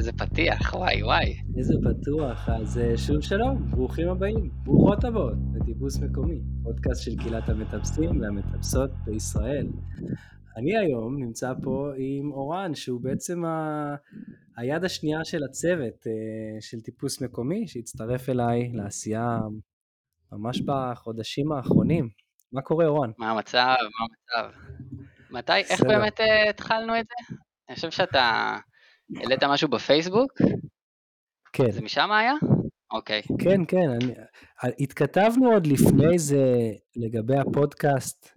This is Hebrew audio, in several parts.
איזה פתיח, וואי וואי. איזה פתוח, אז אה, שוב שלום, ברוכים הבאים, ברוכות הבאות לטיפוס מקומי, פודקאסט של קהילת המטפסים והמטפסות בישראל. אני היום נמצא פה עם אורן, שהוא בעצם ה... היד השנייה של הצוות אה, של טיפוס מקומי, שהצטרף אליי לעשייה ממש בחודשים האחרונים. מה קורה, אורן? מה המצב? מה המצב? מתי, איך באמת אה, התחלנו את זה? אני חושב שאתה העלית משהו בפייסבוק? כן. זה משם היה? אוקיי. כן, כן. אני, התכתבנו עוד לפני זה לגבי הפודקאסט,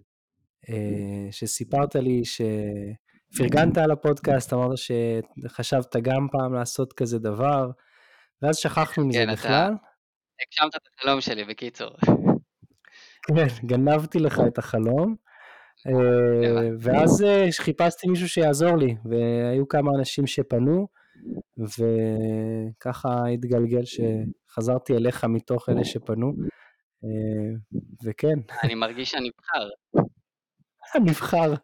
אה, שסיפרת לי שפרגנת על הפודקאסט, אמרת שחשבת גם פעם לעשות כזה דבר, ואז שכחנו מזה כן, בכלל. הגשמת את החלום שלי, בקיצור. כן, גנבתי לך את החלום. אה, ואז אה, חיפשתי מישהו שיעזור לי, והיו כמה אנשים שפנו, וככה התגלגל שחזרתי אליך מתוך אלה שפנו, אה, וכן. אני מרגיש שאני נבחר. נבחר.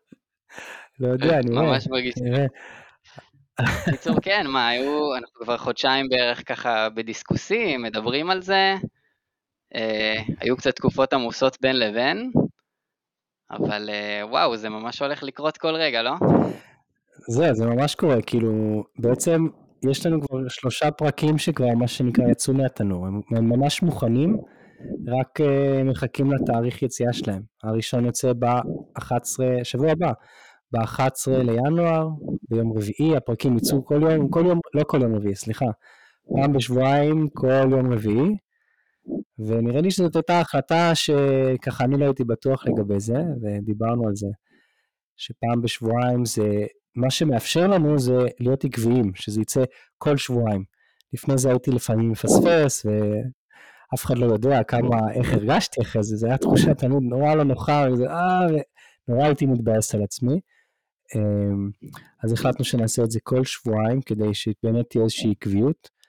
לא יודע, נראה. ממש מרגיש. בקיצור, כן, מה, היו, אנחנו כבר חודשיים בערך ככה בדיסקוסים, מדברים על זה. היו קצת תקופות עמוסות בין לבין, אבל אה, וואו, זה ממש הולך לקרות כל רגע, לא? זה, זה ממש קורה, כאילו, בעצם יש לנו כבר שלושה פרקים שכבר, מה שנקרא, יצאו מהתנור, הם, ממש מוכנים, רק uh, מחכים לתאריך יציאה שלהם. הראשון יוצא ב-11, שבוע הבא, ב-11 לינואר, ביום רביעי, הפרקים יצאו כל יום, כל יום, לא כל יום רביעי, סליחה, פעם בשבועיים, כל יום רביעי, ונראה לי שזאת הייתה החלטה שככה אני לא הייתי בטוח לגבי זה, ודיברנו על זה, שפעם בשבועיים זה, מה שמאפשר לנו זה להיות עקביים, שזה יצא כל שבועיים. לפני זה הייתי לפעמים מפספס, ואף אחד לא יודע כמה, איך הרגשתי אחרי זה, זו הייתה תחושה תמיד נורא לא נוחה, וזה, אה, נורא הייתי מתבאס על עצמי. אמ, אז החלטנו שנעשה את זה כל שבועיים, כדי שבאמת תהיה איזושהי עקביות.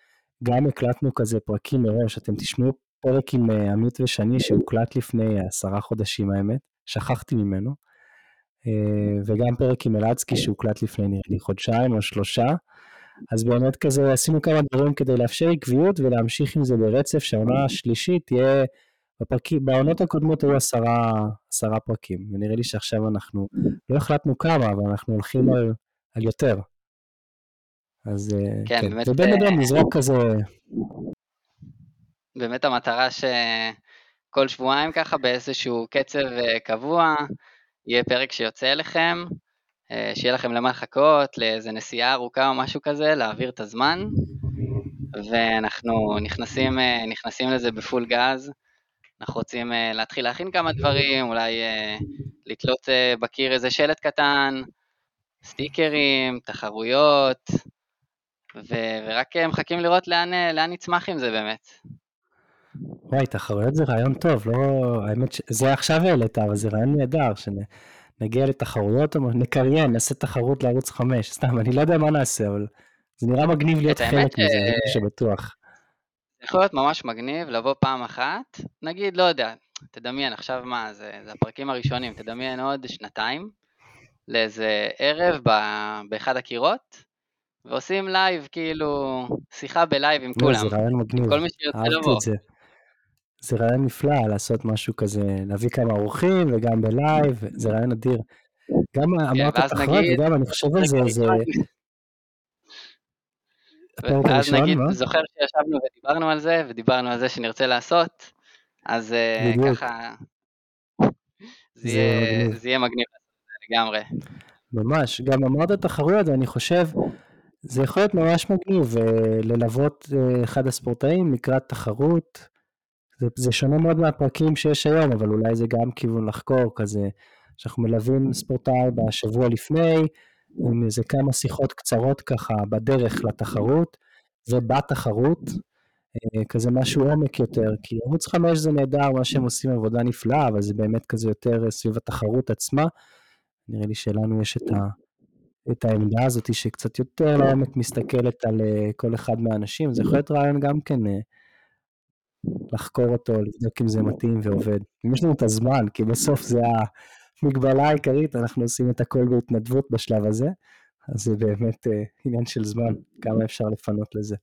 גם הקלטנו כזה פרקים מראש, אתם תשמעו פרק עם אה, עמית ושני שהוקלט לפני עשרה חודשים האמת, שכחתי ממנו, אה, וגם פרק עם אלעצקי שהוקלט לפני נראה לי חודשיים או שלושה, אז באמת כזה עשינו כמה דברים כדי לאפשר עקביות ולהמשיך עם זה ברצף, שהעונה השלישית תהיה, בפרקים, בעונות הקודמות היו עשרה, עשרה פרקים, ונראה לי שעכשיו אנחנו, לא החלטנו כמה, אבל אנחנו הולכים על, על יותר. אז אה, כן, כן. באמת... ובין לבין נזרוק כזה באמת המטרה שכל שבועיים ככה באיזשהו קצב אה, קבוע, יהיה פרק שיוצא אליכם, אה, שיהיה לכם למה לחכות, לאיזה נסיעה ארוכה או משהו כזה, להעביר את הזמן, ואנחנו נכנסים, אה, נכנסים לזה בפול גז. אנחנו רוצים להתחיל להכין כמה דברים, אולי לתלות בקיר איזה שלט קטן, סטיקרים, תחרויות, ו- ורק מחכים לראות לאן, לאן נצמח עם זה באמת. וואי, תחרויות זה רעיון טוב, לא... האמת שזה עכשיו העלית, אבל זה רעיון נהדר, שנגיע לתחרויות, או נקריין, נעשה תחרות לערוץ 5, סתם, אני לא יודע מה נעשה, אבל זה נראה מגניב להיות חלק מזה, אני חושב שבטוח. יכול להיות ממש מגניב לבוא פעם אחת, נגיד, לא יודע, תדמיין, עכשיו מה, זה, זה הפרקים הראשונים, תדמיין עוד שנתיים, לאיזה ערב באחד הקירות, ועושים לייב, כאילו, שיחה בלייב עם כולם. זה רעיון מגניב, כל מי שירצה לבוא. את זה. זה רעיון נפלא לעשות משהו כזה, להביא כמה אורחים וגם בלייב, זה רעיון אדיר. גם כן, אמרת תחרות וגם אני חושב על זה, זה... ואז נגיד, זוכר שישבנו ודיברנו על זה, ודיברנו על זה שנרצה לעשות, אז אה, ככה, זה יהיה מגניב לגמרי. ממש, גם אמרת תחרויות, ואני חושב, זה יכול להיות ממש מגניב אה, ללוות אה, אחד הספורטאים לקראת תחרות, זה, זה שונה מאוד מהפרקים שיש היום, אבל אולי זה גם כיוון לחקור כזה, שאנחנו מלווים ספורטאי בשבוע לפני, עם איזה כמה שיחות קצרות ככה בדרך לתחרות, ובתחרות, אה, כזה משהו עומק יותר, כי ערוץ 5 זה נהדר, מה שהם עושים עבודה נפלאה, אבל זה באמת כזה יותר סביב התחרות עצמה. נראה לי שלנו יש את, ה, את העמדה הזאת שקצת יותר לעומק מסתכלת על אה, כל אחד מהאנשים, זה יכול להיות רעיון גם כן אה, לחקור אותו, לבדוק אם זה מתאים ועובד. אם יש לנו את הזמן, כי בסוף זה המגבלה העיקרית, אנחנו עושים את הכל בהתנדבות בשלב הזה, אז זה באמת uh, עניין של זמן, כמה אפשר לפנות לזה.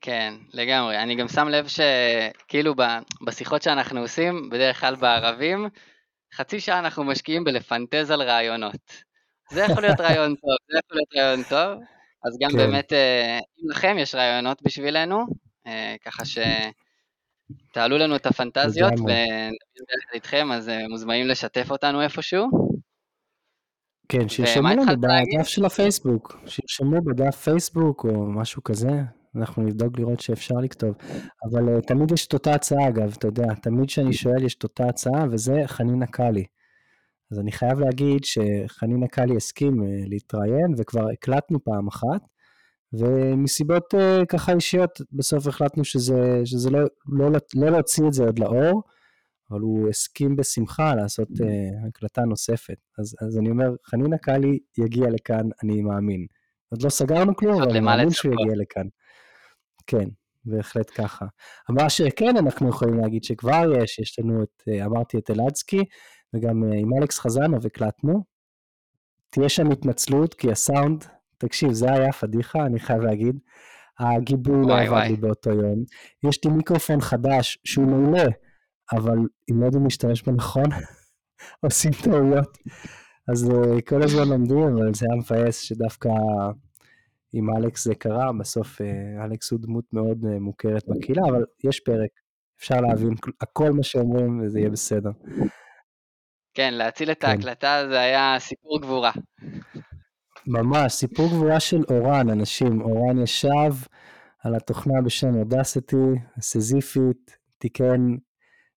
כן, לגמרי. אני גם שם לב שכאילו בשיחות שאנחנו עושים, בדרך כלל בערבים, חצי שעה אנחנו משקיעים בלפנטז על רעיונות. זה יכול להיות רעיון טוב, זה יכול להיות רעיון טוב, אז גם כן. באמת, אה, אם לכם יש רעיונות בשבילנו, אה, ככה שתעלו לנו את הפנטזיות ביחד איתכם, אז אה, מוזמנים לשתף אותנו איפשהו. כן, שירשמו לנו בדף של הפייסבוק, שירשמו בדף פייסבוק או משהו כזה, אנחנו נבדוק לראות שאפשר לכתוב. אבל uh, תמיד יש את אותה הצעה אגב, אתה יודע, תמיד כשאני שואל יש את אותה הצעה, וזה חנינה קאלי. אז אני חייב להגיד שחנינה קאלי הסכים uh, להתראיין, וכבר הקלטנו פעם אחת, ומסיבות uh, ככה אישיות, בסוף החלטנו שזה, שזה לא, לא, לא להוציא את זה עוד לאור, אבל הוא הסכים בשמחה לעשות uh, הקלטה נוספת. אז, אז אני אומר, חנינה קאלי יגיע לכאן, אני מאמין. עוד לא סגרנו כלום, אבל אני מאמין שהוא יגיע לכאן. כן, בהחלט ככה. מה שכן אנחנו יכולים להגיד שכבר יש, יש לנו את, אה, אמרתי את אלעדסקי, וגם אה, עם אלכס חזנוב הקלטנו. תהיה שם התנצלות, כי הסאונד, תקשיב, זה היה פדיחה, אני חייב להגיד. הגיבוי לא עבד לי באותו יום. יש לי מיקרופון חדש שהוא מעולה, אבל אם לא יודעים להשתמש בו נכון, עושים טעויות. אז אה, כל הזמן לומדים, אבל זה היה מבאס שדווקא עם אלכס זה קרה, בסוף אה, אלכס הוא דמות מאוד מוכרת בקהילה, אבל יש פרק, אפשר להבין הכל מה שאומרים וזה יהיה בסדר. כן, להציל את כן. ההקלטה זה היה סיפור גבורה. ממש, סיפור גבורה של אורן, אנשים. אורן ישב על התוכנה בשם אודסיטי, סזיפית, תיקן,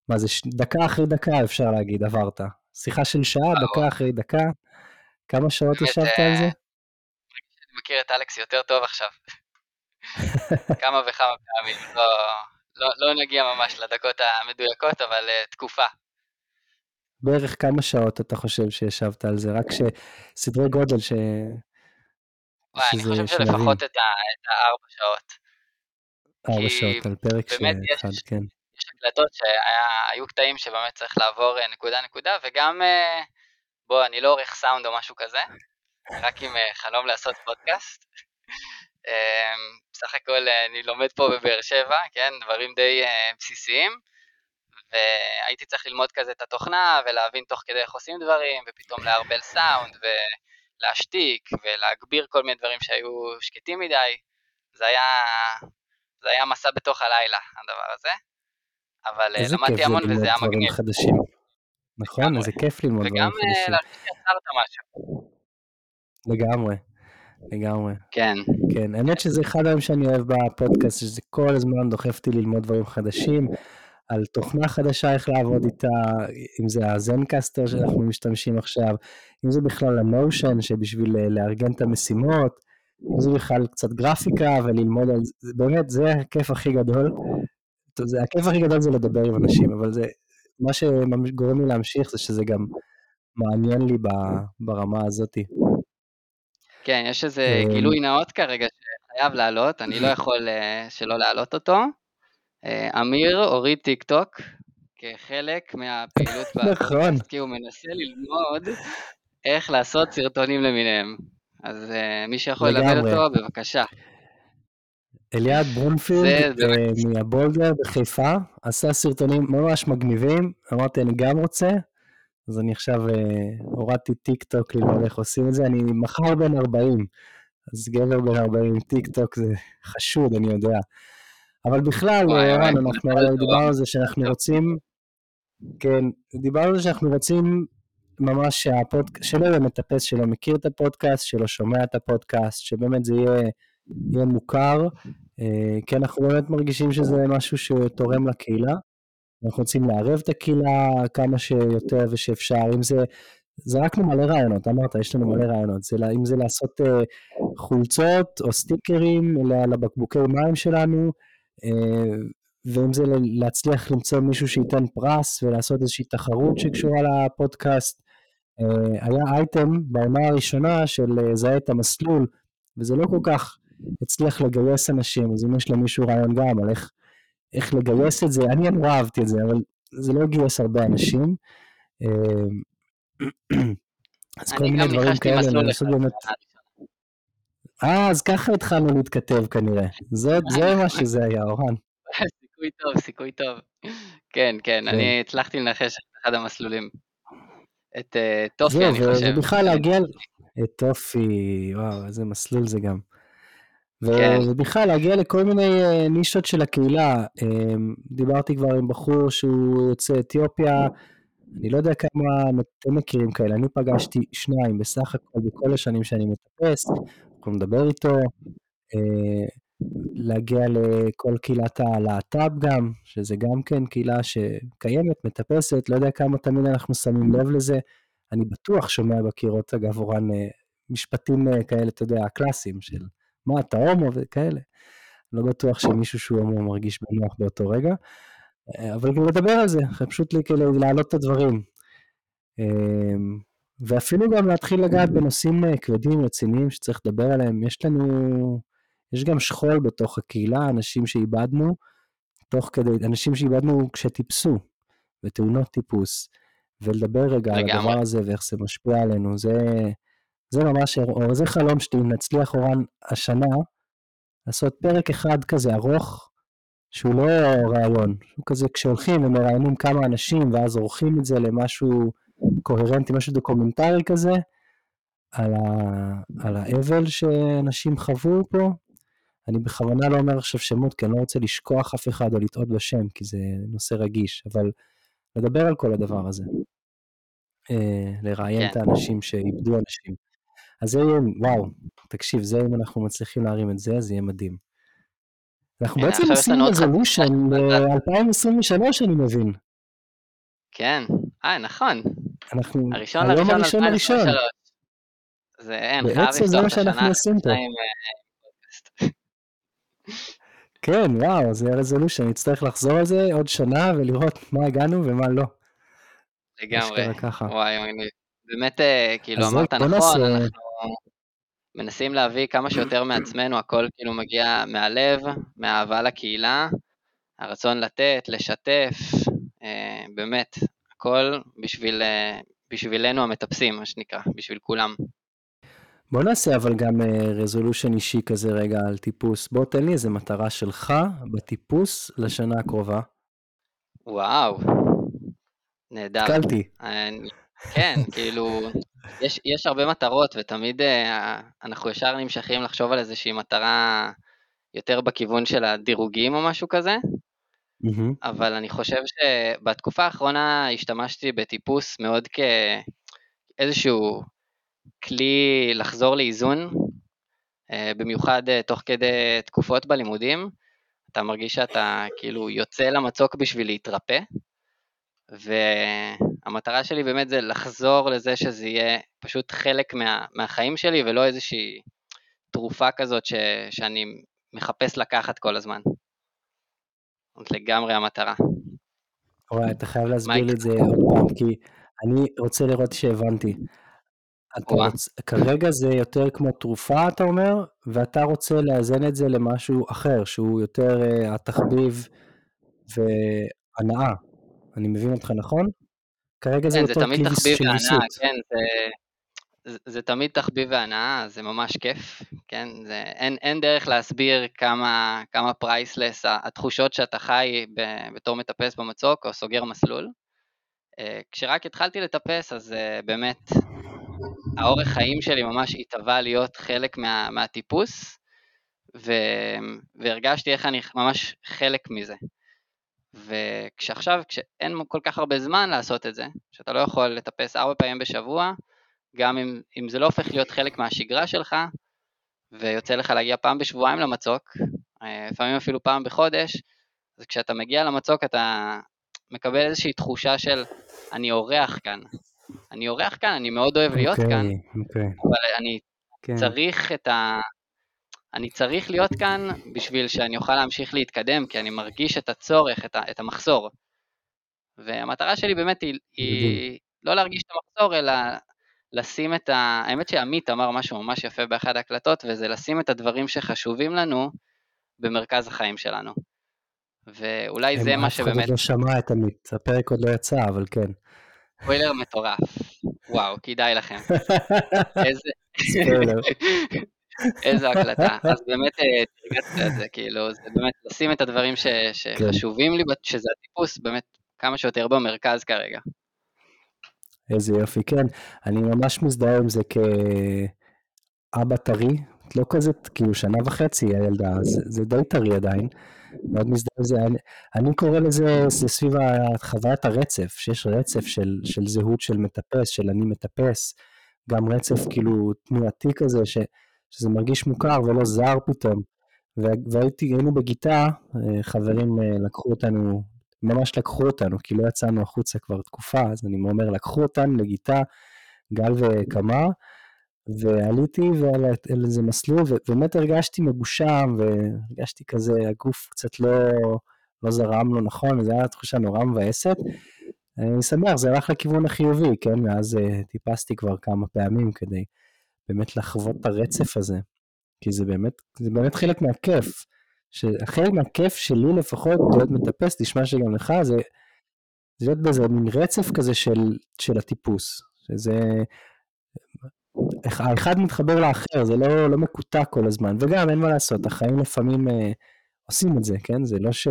מה זה, דקה אחרי דקה אפשר להגיד, עברת. שיחה של שעה, דקה אחרי דקה. כמה שעות ישבת על זה? מכיר את אלכס יותר טוב עכשיו. כמה וכמה פעמים, לא, לא, לא נגיע ממש לדקות המדויקות, אבל uh, תקופה. בערך כמה שעות אתה חושב שישבת על זה? רק שסדרי גודל ש... וואי, אני חושב שלפחות את הארבע שעות. ארבע שעות על פרק אחד, יש, כן. יש הקלטות שהיו קטעים שבאמת צריך לעבור אה, נקודה נקודה, וגם, אה, בוא, אני לא עורך סאונד או משהו כזה, רק עם אה, חלום לעשות פודקאסט. אמ, בסך הכל אה, אני לומד פה בבאר שבע, כן, דברים די בסיסיים, והייתי צריך ללמוד כזה את התוכנה ולהבין תוך כדי איך עושים דברים, ופתאום לערבל סאונד ולהשתיק ולהגביר כל מיני דברים שהיו שקטים מדי. זה היה, זה היה מסע בתוך הלילה, הדבר הזה. אבל למדתי המון וזה היה מגניב. חדשים. נכון, איזה כיף ללמוד דברים חדשים. וגם להרגיש שיצרת משהו. לגמרי, לגמרי. כן. כן, האמת שזה אחד הדברים שאני אוהב בפודקאסט, שזה כל הזמן דוחף אותי ללמוד דברים חדשים, על תוכנה חדשה, איך לעבוד איתה, אם זה הזנקסטר שאנחנו משתמשים עכשיו, אם זה בכלל הנושן שבשביל לארגן את המשימות, אם זה בכלל קצת גרפיקה וללמוד על זה, באמת, זה הכיף הכי גדול. זה, הכיף הכי גדול זה לדבר עם אנשים, אבל זה, מה שגורם לי להמשיך זה שזה גם מעניין לי ברמה הזאתי. כן, יש איזה אמ, גילוי נאות כרגע שחייב לעלות, אני לא יכול אה, שלא להעלות אותו. אה, אמיר הוריד טיק טוק כחלק מהפעילות נכון. כי הוא מנסה ללמוד איך לעשות סרטונים למיניהם. אז אה, מי שיכול ללמד אותו, בבקשה. אליעד ברונפילד מהבולדר בחיפה עשה סרטונים ממש מגניבים, אמרתי אני גם רוצה, אז אני עכשיו אה, הורדתי טיק טוק ללמוד איך עושים את זה, אני מחר בן 40, אז גבר בן 40 עם טיק טוק זה חשוד, אני יודע. אבל בכלל, ערן, אנחנו דיברנו על זה שאנחנו רוצים, כן, דיברנו על זה שאנחנו רוצים ממש שהפודקאסט, שלא יהיה מטפס שלא מכיר את הפודקאסט, שלא שומע את הפודקאסט, שבאמת זה יהיה, יהיה מוכר, אה, כי אנחנו באמת מרגישים שזה משהו שתורם לקהילה. אנחנו רוצים לערב את הקהילה כמה שיותר ושאפשר, אם זה, זרקנו מלא רעיונות, אמרת, יש לנו מלא רעיונות, זה, אם זה לעשות uh, חולצות או סטיקרים לבקבוקי מים שלנו, ואם זה להצליח למצוא מישהו שייתן פרס ולעשות איזושהי תחרות שקשורה לפודקאסט. Uh, היה אייטם בעונה הראשונה של uh, זהה את המסלול, וזה לא כל כך הצליח לגייס אנשים, אז אם יש למישהו רעיון גם על איך איך לגייס את זה, אני נורא אהבתי את זה, אבל זה לא גייס הרבה אנשים. אמ, אז כל מיני דברים כאלה, אני חושב באמת... אה, אז ככה התחלנו להתכתב כנראה. זה, זה מה שזה היה, אורן. סיכוי טוב, סיכוי טוב. כן, כן, כן. אני הצלחתי לנחש את אחד המסלולים. את אה, טופי, אני חושב. ובכלל להגיע... את טופי, וואו, איזה מסלול זה גם. כן. ובכלל להגיע לכל מיני אה, נישות של הקהילה. אה, דיברתי כבר עם בחור שהוא יוצא אתיופיה, אני לא יודע כמה אתם מכירים כאלה, אני פגשתי שניים בסך הכל בכל השנים שאני מטפס, אנחנו נדבר איתו, אה, להגיע לכל קהילת הלהט"ב גם, שזה גם כן קהילה שקיימת, מטפסת, לא יודע כמה תמיד אנחנו שמים לב לזה. אני בטוח שומע בקירות, אגב, אורן, אה, משפטים אה, כאלה, אתה יודע, הקלאסיים של מה, אתה הומו וכאלה. לא בטוח שמישהו שהוא הומו מרגיש בנוח באותו רגע, אבל גם לדבר על זה, פשוט להעלות את הדברים. ואפילו גם להתחיל לגעת בנושאים אה, כבדים, רציניים, שצריך לדבר עליהם. יש לנו, יש גם שכול בתוך הקהילה, אנשים שאיבדנו, תוך כדי, אנשים שאיבדנו כשטיפסו, בתאונות טיפוס, ולדבר רגע על. הדבר הזה ואיך זה משפיע עלינו, זה, זה ממש, או זה חלום שלי, אם נצליח אורן השנה, לעשות פרק אחד כזה ארוך, שהוא לא רעיון, שהוא כזה כשהולכים ומראיינים כמה אנשים ואז עורכים את זה למשהו קוהרנטי, משהו דוקומנטרי כזה, על, ה, על האבל שאנשים חוו פה. אני בכוונה לא אומר עכשיו שמות, כי אני לא רוצה לשכוח אף אחד או לטעות בשם, כי זה נושא רגיש, אבל לדבר על כל הדבר הזה. אה, לראיין כן. את האנשים שאיבדו אנשים. אז זה יהיה, וואו, תקשיב, זה אם אנחנו מצליחים להרים את זה, זה יהיה מדהים. אנחנו הנה, בעצם עושים עוד חצי resolution ל-2023, אני מבין. כן. אה, נכון. אנחנו, הראשון לראשון הראשון הראשון. 2023. זה אין, חייב בעצם זה מה שאנחנו עושים פה. אה, כן, וואו, זה רזולושן, נצטרך לחזור על זה עוד שנה ולראות מה הגענו ומה לא. לגמרי. וואי, באמת, אה, כאילו, אמרת נכון, אנחנו מנסים להביא כמה שיותר מעצמנו, הכל כאילו מגיע מהלב, מהאהבה לקהילה, הרצון לתת, לשתף, אה, באמת, הכל בשביל, אה, בשבילנו המטפסים, מה שנקרא, בשביל כולם. בוא נעשה אבל גם רזולושן אישי כזה רגע על טיפוס. בוא תן לי איזה מטרה שלך בטיפוס לשנה הקרובה. וואו, נהדר. התקלתי. אני- כן, כאילו, יש, יש הרבה מטרות, ותמיד אה, אנחנו ישר נמשכים לחשוב על איזושהי מטרה יותר בכיוון של הדירוגים או משהו כזה, מהמם. אבל אני חושב שבתקופה האחרונה השתמשתי בטיפוס מאוד כאיזשהו כלי לחזור לאיזון, אה, במיוחד אה, תוך כדי תקופות בלימודים. אתה מרגיש שאתה כאילו יוצא למצוק בשביל להתרפא, והמטרה שלי באמת זה לחזור לזה שזה יהיה פשוט חלק מה, מהחיים שלי ולא איזושהי תרופה כזאת ש, שאני מחפש לקחת כל הזמן. זאת לגמרי המטרה. וואי, אתה חייב להסביר. לי את זה עוד פעם, כי אני רוצה לראות שהבנתי. רוצ... כרגע זה יותר כמו תרופה, אתה אומר, ואתה רוצה לאזן את זה למשהו אחר, שהוא יותר uh, התחביב והנאה. אני מבין אותך נכון? כרגע זה כן, זה אותו תמיד כלי תחביב של והנאה, ויסות. כן, זה, זה, זה תמיד תחביב והנאה, זה ממש כיף, כן, זה, אין, אין דרך להסביר כמה, כמה פרייסלס התחושות שאתה חי ב, בתור מטפס במצוק או סוגר מסלול. אה, כשרק התחלתי לטפס, אז אה, באמת האורך חיים שלי ממש התהווה להיות חלק מה, מהטיפוס, ו, והרגשתי איך אני ממש חלק מזה. וכשעכשיו, כשאין כל כך הרבה זמן לעשות את זה, שאתה לא יכול לטפס ארבע פעמים בשבוע, גם אם, אם זה לא הופך להיות חלק מהשגרה שלך, ויוצא לך להגיע פעם בשבועיים למצוק, אה, לפעמים אפילו פעם בחודש, אז כשאתה מגיע למצוק אתה מקבל איזושהי תחושה של אני אורח כאן. אני אורח כאן, אני מאוד אוהב להיות אוקיי, כאן, אוקיי, אבל אני כן. צריך את ה... אני צריך להיות כאן בשביל שאני אוכל להמשיך להתקדם, כי אני מרגיש את הצורך, את, ה, את המחסור. והמטרה שלי באמת היא, היא לא להרגיש את המחסור, אלא לשים את ה... האמת שעמית אמר משהו ממש יפה באחת ההקלטות, וזה לשים את הדברים שחשובים לנו במרכז החיים שלנו. ואולי זה מה אף אחד שבאמת... לא שמע את עמית, הפרק עוד לא יצא, אבל כן. ספוילר מטורף. וואו, כדאי לכם. איזה... ספוילר. איזו הקלטה. אז באמת תרגשת את זה, כאילו, זה באמת לשים את הדברים ש, שחשובים לי, שזה הטיפוס, באמת כמה שיותר במרכז כרגע. איזה יופי, כן. אני ממש מזדהה עם זה כאבא טרי, לא כזה, כאילו שנה וחצי הילדה, זה, זה די טרי עדיין. מאוד מזדהה עם זה. אני, אני קורא לזה, זה סביב חוויית הרצף, שיש רצף של, של זהות של מטפס, של אני מטפס, גם רצף כאילו תנועתי כזה, ש, שזה מרגיש מוכר ולא זר פתאום. והייתי, היינו בגיטה, אה, חברים אה, לקחו אותנו, ממש לקחו אותנו, כי לא יצאנו החוצה כבר תקופה, אז אני אומר, לקחו אותנו לגיטה, גל וקמה, ועליתי על איזה מסלול, ובאמת הרגשתי מגושם, והרגשתי כזה, הגוף קצת לא, לא זרם לו נכון, זו הייתה תחושה נורא מבאסת. אני שמח, זה הלך לכיוון החיובי, כן? מאז uh, טיפסתי כבר כמה פעמים כדי באמת לחוות את הרצף הזה, כי זה באמת, זה באמת חלק מהכיף. חלק מהכיף שלי לפחות, להיות מטפס, תשמע שגם לך, זה, זה להיות באיזה מין רצף כזה של, של הטיפוס. שזה, האחד מתחבר לאחר, זה לא, לא מקוטע כל הזמן, וגם אין מה לעשות, החיים לפעמים אה, עושים את זה, כן? זה לא ש...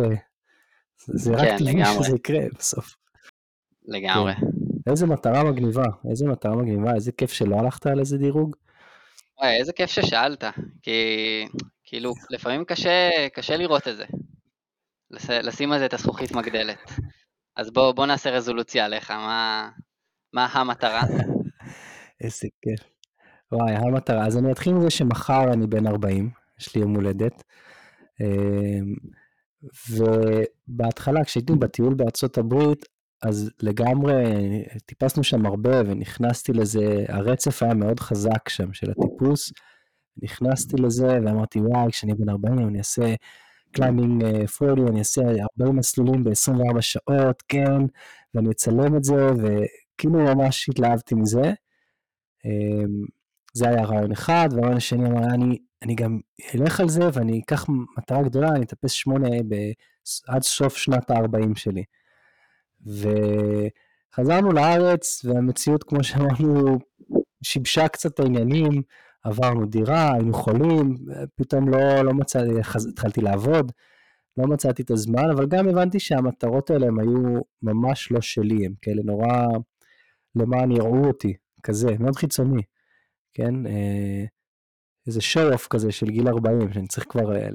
זה רק כן, טבעי שזה יקרה בסוף. לגמרי. כן. איזה מטרה מגניבה, איזה מטרה מגניבה, איזה כיף שלא הלכת על איזה דירוג. וואי, איזה כיף ששאלת, כי כאילו לפעמים קשה, קשה לראות את זה, לשים על זה את הזכוכית מגדלת. אז בוא, בוא נעשה רזולוציה עליך, מה, מה המטרה? איזה כיף. וואי, המטרה. אז אני אתחיל מזה שמחר אני בן 40, יש לי יום הולדת. אמ, ובהתחלה, כשהייתי בטיול בארצות הברית, אז לגמרי טיפסנו שם הרבה ונכנסתי לזה, הרצף היה מאוד חזק שם של הטיפוס. נכנסתי לזה ואמרתי, וואי, כשאני בן 40 אני אעשה climbing 40, אני אעשה 40 מסלולים ב-24 שעות, כן, ואני אצלם את זה, וכאילו ממש התלהבתי מזה. אמ, זה היה רעיון אחד, והרעיון השני אמר, אני, אני גם אלך על זה ואני אקח מטרה גדולה, אני אטפס שמונה ב, עד סוף שנת ה-40 שלי. וחזרנו לארץ, והמציאות, כמו שאמרנו, שיבשה קצת העניינים, עברנו דירה, היינו חולים, פתאום לא, לא מצאתי, התחלתי לעבוד, לא מצאתי את הזמן, אבל גם הבנתי שהמטרות האלה הם היו ממש לא שלי, הם כאלה נורא למען יראו אותי, כזה, מאוד חיצוני. כן? אה, איזה show-off כזה של גיל 40, שאני צריך כבר אה,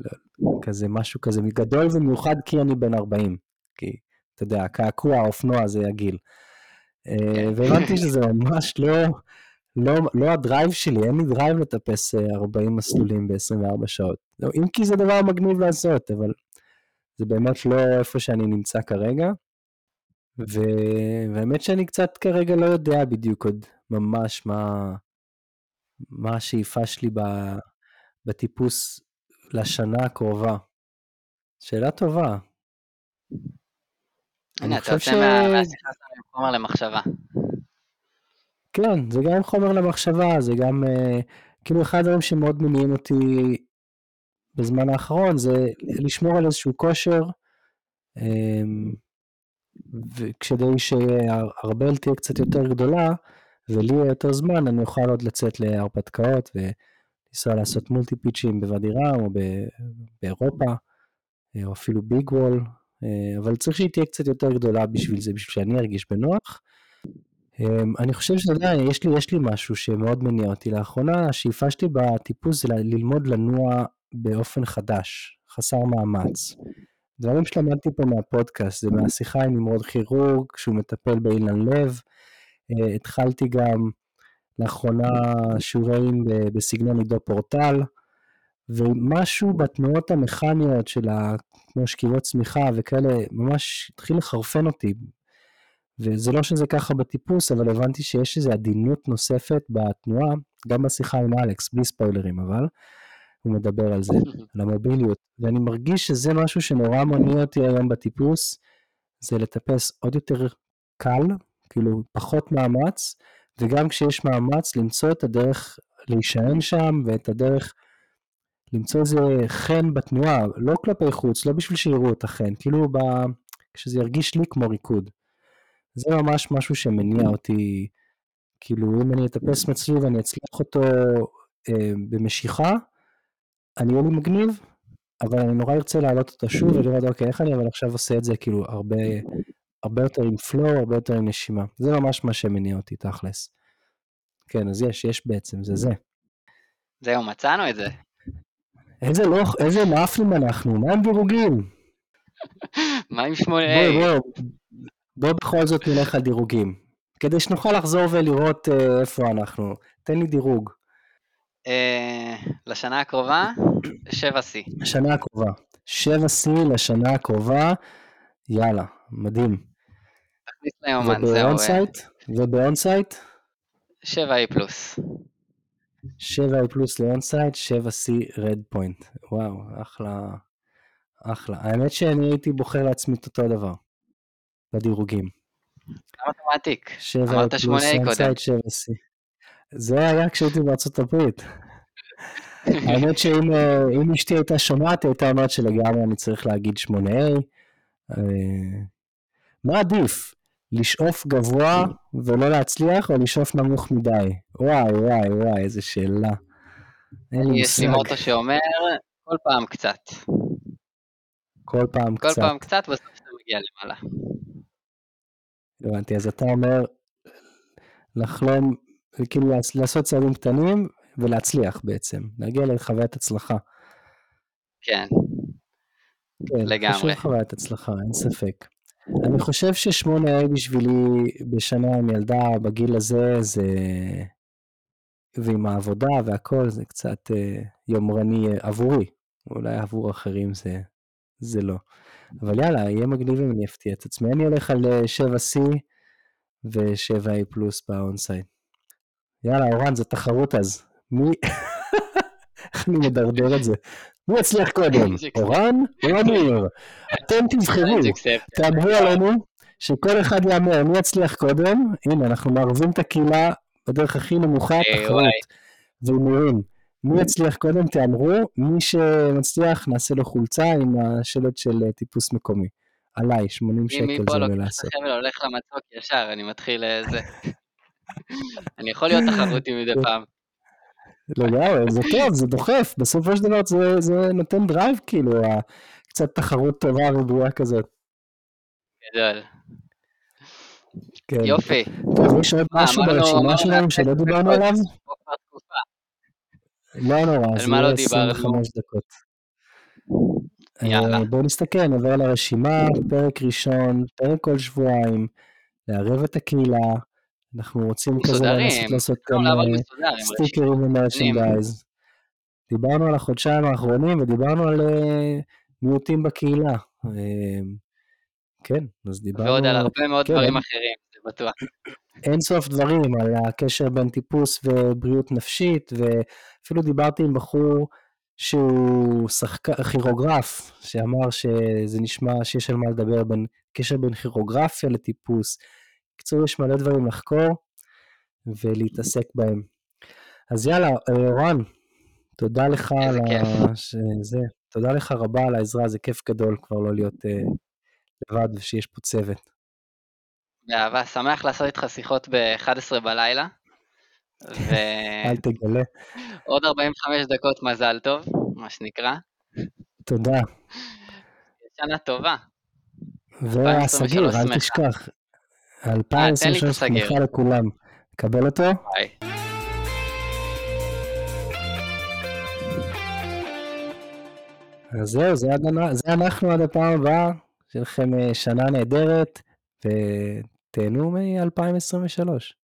כזה משהו כזה גדול ומיוחד כי אני בן 40. כי, אתה יודע, הקעקוע, האופנוע זה הגיל. אה. והבנתי שזה ממש לא, לא, לא ה drive שלי, אין לי drive לטפס 40 מסלולים ב-24 שעות. לא, אם כי זה דבר מגניב לעשות, אבל זה באמת לא איפה שאני נמצא כרגע. והאמת שאני קצת כרגע לא יודע בדיוק עוד ממש מה, מה השאיפה שלי בטיפוס לשנה הקרובה? שאלה טובה. הנה, אתה יוצא מהשיחה שלנו חומר למחשבה. כן, זה גם חומר למחשבה, זה גם, uh, כאילו אחד הדברים שמאוד מניעים אותי בזמן האחרון, זה לשמור על איזשהו כושר, um, וכדי שהארבל תהיה קצת יותר גדולה, ולי יהיה יותר זמן, אני אוכל עוד לצאת להרפתקאות ולנסוע לעשות מולטי פיצ'ים בוואדי רם או באירופה, אה, או אפילו ביג וול, אה, אבל צריך שהיא תהיה קצת יותר גדולה בשביל זה, בשביל שאני ארגיש בנוח. אה, אני חושב שאתה יודע, יש לי, יש לי משהו שמאוד מניע אותי. לאחרונה, השאיפה שלי בטיפוס זה ללמוד לנוע באופן חדש, חסר מאמץ. דברים שלמדתי פה מהפודקאסט, זה מהשיחה עם נמרוד כירורג, שהוא מטפל באילן לב, אה, התחלתי גם לאחרונה שיעורים בסגנון עידו פורטל, ומשהו בתנועות המכניות של ה... כמו שקיבות צמיחה וכאלה, ממש התחיל לחרפן אותי. וזה לא שזה ככה בטיפוס, אבל הבנתי שיש איזו עדינות נוספת בתנועה, גם בשיחה עם אלכס, בלי ספוילרים אבל, הוא מדבר על זה, על המוביליות. ואני מרגיש שזה משהו שנורא מניע אותי היום בטיפוס, זה לטפס עוד יותר קל, כאילו פחות מאמץ, וגם כשיש מאמץ למצוא את הדרך להישען שם ואת הדרך למצוא איזה חן בתנועה, לא כלפי חוץ, לא בשביל שיראו את החן, כאילו ב... כשזה ירגיש לי כמו ריקוד. זה ממש משהו שמניע אותי, כאילו אם אני אטפס מצלי ואני אצליח אותו אה, במשיכה, הניהול הוא מגניב, אבל אני נורא ארצה להעלות אותו שוב ולראות, אוקיי, איך אני אבל עכשיו עושה את זה כאילו הרבה, הרבה יותר עם פלואו, הרבה יותר עם נשימה. זה ממש מה שמניע אותי תכלס. כן, אז יש, יש בעצם, זה זה. זהו, מצאנו את זה. איזה לא, איזה מאפלים אנחנו, מה עם דירוגים? מה עם 8A? בוא, בוא, בוא בכל זאת נלך על דירוגים. כדי שנוכל לחזור ולראות אה, איפה אנחנו. תן לי דירוג. אה, לשנה הקרובה, 7C. לשנה הקרובה. 7C לשנה הקרובה, יאללה, מדהים. תכניס ליומן, זהו. ובאונסייט? ובאונסייט? 7A פלוס. 7A פלוס לאונסייט, 7C redpoint. וואו, אחלה, אחלה. האמת שאני הייתי בוחר לעצמי את אותו דבר, בדירוגים. למה אתה מעתיק? אמרת 8A קודם. 7C. זה היה כשהייתי בארצות הברית. האמת שאם אה, אשתי הייתה שומעת, הייתה אומרת שלגמרי אני צריך להגיד 8A. אה, מה עדיף? לשאוף גבוה ולא להצליח, או לשאוף נמוך מדי? וואי, וואי, וואי, איזה שאלה. אין לי יש לי מוטו שאומר, כל פעם קצת. כל פעם כל קצת. כל פעם קצת, בסוף אתה מגיע למעלה. הבנתי, אז אתה אומר לחלום, כאילו לעשות צעדים קטנים ולהצליח בעצם, להגיע לחוויית הצלחה. כן, כן, לגמרי. חשוב חוויית הצלחה, אין ספק. אני חושב ששמונה A בשבילי בשנה עם ילדה בגיל הזה, זה... ועם העבודה והכל, זה קצת אה, יומרני עבורי. אולי עבור אחרים זה, זה לא. אבל יאללה, יהיה מגניב אם אני אפתיע את עצמי. אני הולך על 7C ו-7A פלוס באונסייד. יאללה, אורן, זו תחרות אז. מי... איך אני מדרדר את זה? מי יצליח קודם? אורן או אמיר? אתם תבחרו. תאמרו עלינו שכל אחד יאמר מי יצליח קודם. הנה, אנחנו מערבים את הקהילה בדרך הכי נמוכה, תחרות. והימורים. מי יצליח קודם תאמרו, מי שמצליח נעשה לו חולצה עם השלט של טיפוס מקומי. עליי, 80 שקל זה עולה לעשות. מפה לא הולך למצוק ישר, אני מתחיל זה. אני יכול להיות תחרותי מדי פעם. לגמרי, זה טוב, זה דוחף, בסופו של דבר זה, זה נותן drive כאילו, קצת תחרות טובה ובריאה כזאת. גדול. כן. יופי. טוב, יש עוד משהו ברשימה שלנו שלא דיברנו עליו? לא נורא, זה יהיה 25 דקות. יאללה. בואו נסתכל, נעבור לרשימה, פרק ראשון, פרק כל שבועיים, לערב את הקהילה, אנחנו רוצים כזה לנסות לעשות גם סטיקרים ומרשנדייז. דיברנו על החודשיים האחרונים ודיברנו על מיעוטים בקהילה. כן, אז דיברנו... ועוד על הרבה מאוד כן, דברים אחרים, זה בטוח. אין סוף דברים, על הקשר בין טיפוס ובריאות נפשית, ואפילו דיברתי עם בחור שהוא שחק... כירוגרף, שאמר שזה נשמע שיש על מה לדבר בין קשר בין כירוגרפיה לטיפוס. בקיצור, יש מלא דברים לחקור ולהתעסק בהם. אז יאללה, רון, תודה לך על ה... שזה, תודה לך רבה על העזרה, זה כיף גדול כבר לא להיות uh, לבד ושיש פה צוות. באהבה, שמח לעשות איתך שיחות ב-11 בלילה. ו... אל תגלה. עוד 45 דקות מזל טוב, מה שנקרא. תודה. שנה טובה. והסגיר, אל תשכח. 2023 שמחה לכולם. קבל אותו? ביי. אז זהו, זה, זה אנחנו עד הפעם הבאה. שיהיה לכם שנה נהדרת, ותהנו מ-2023.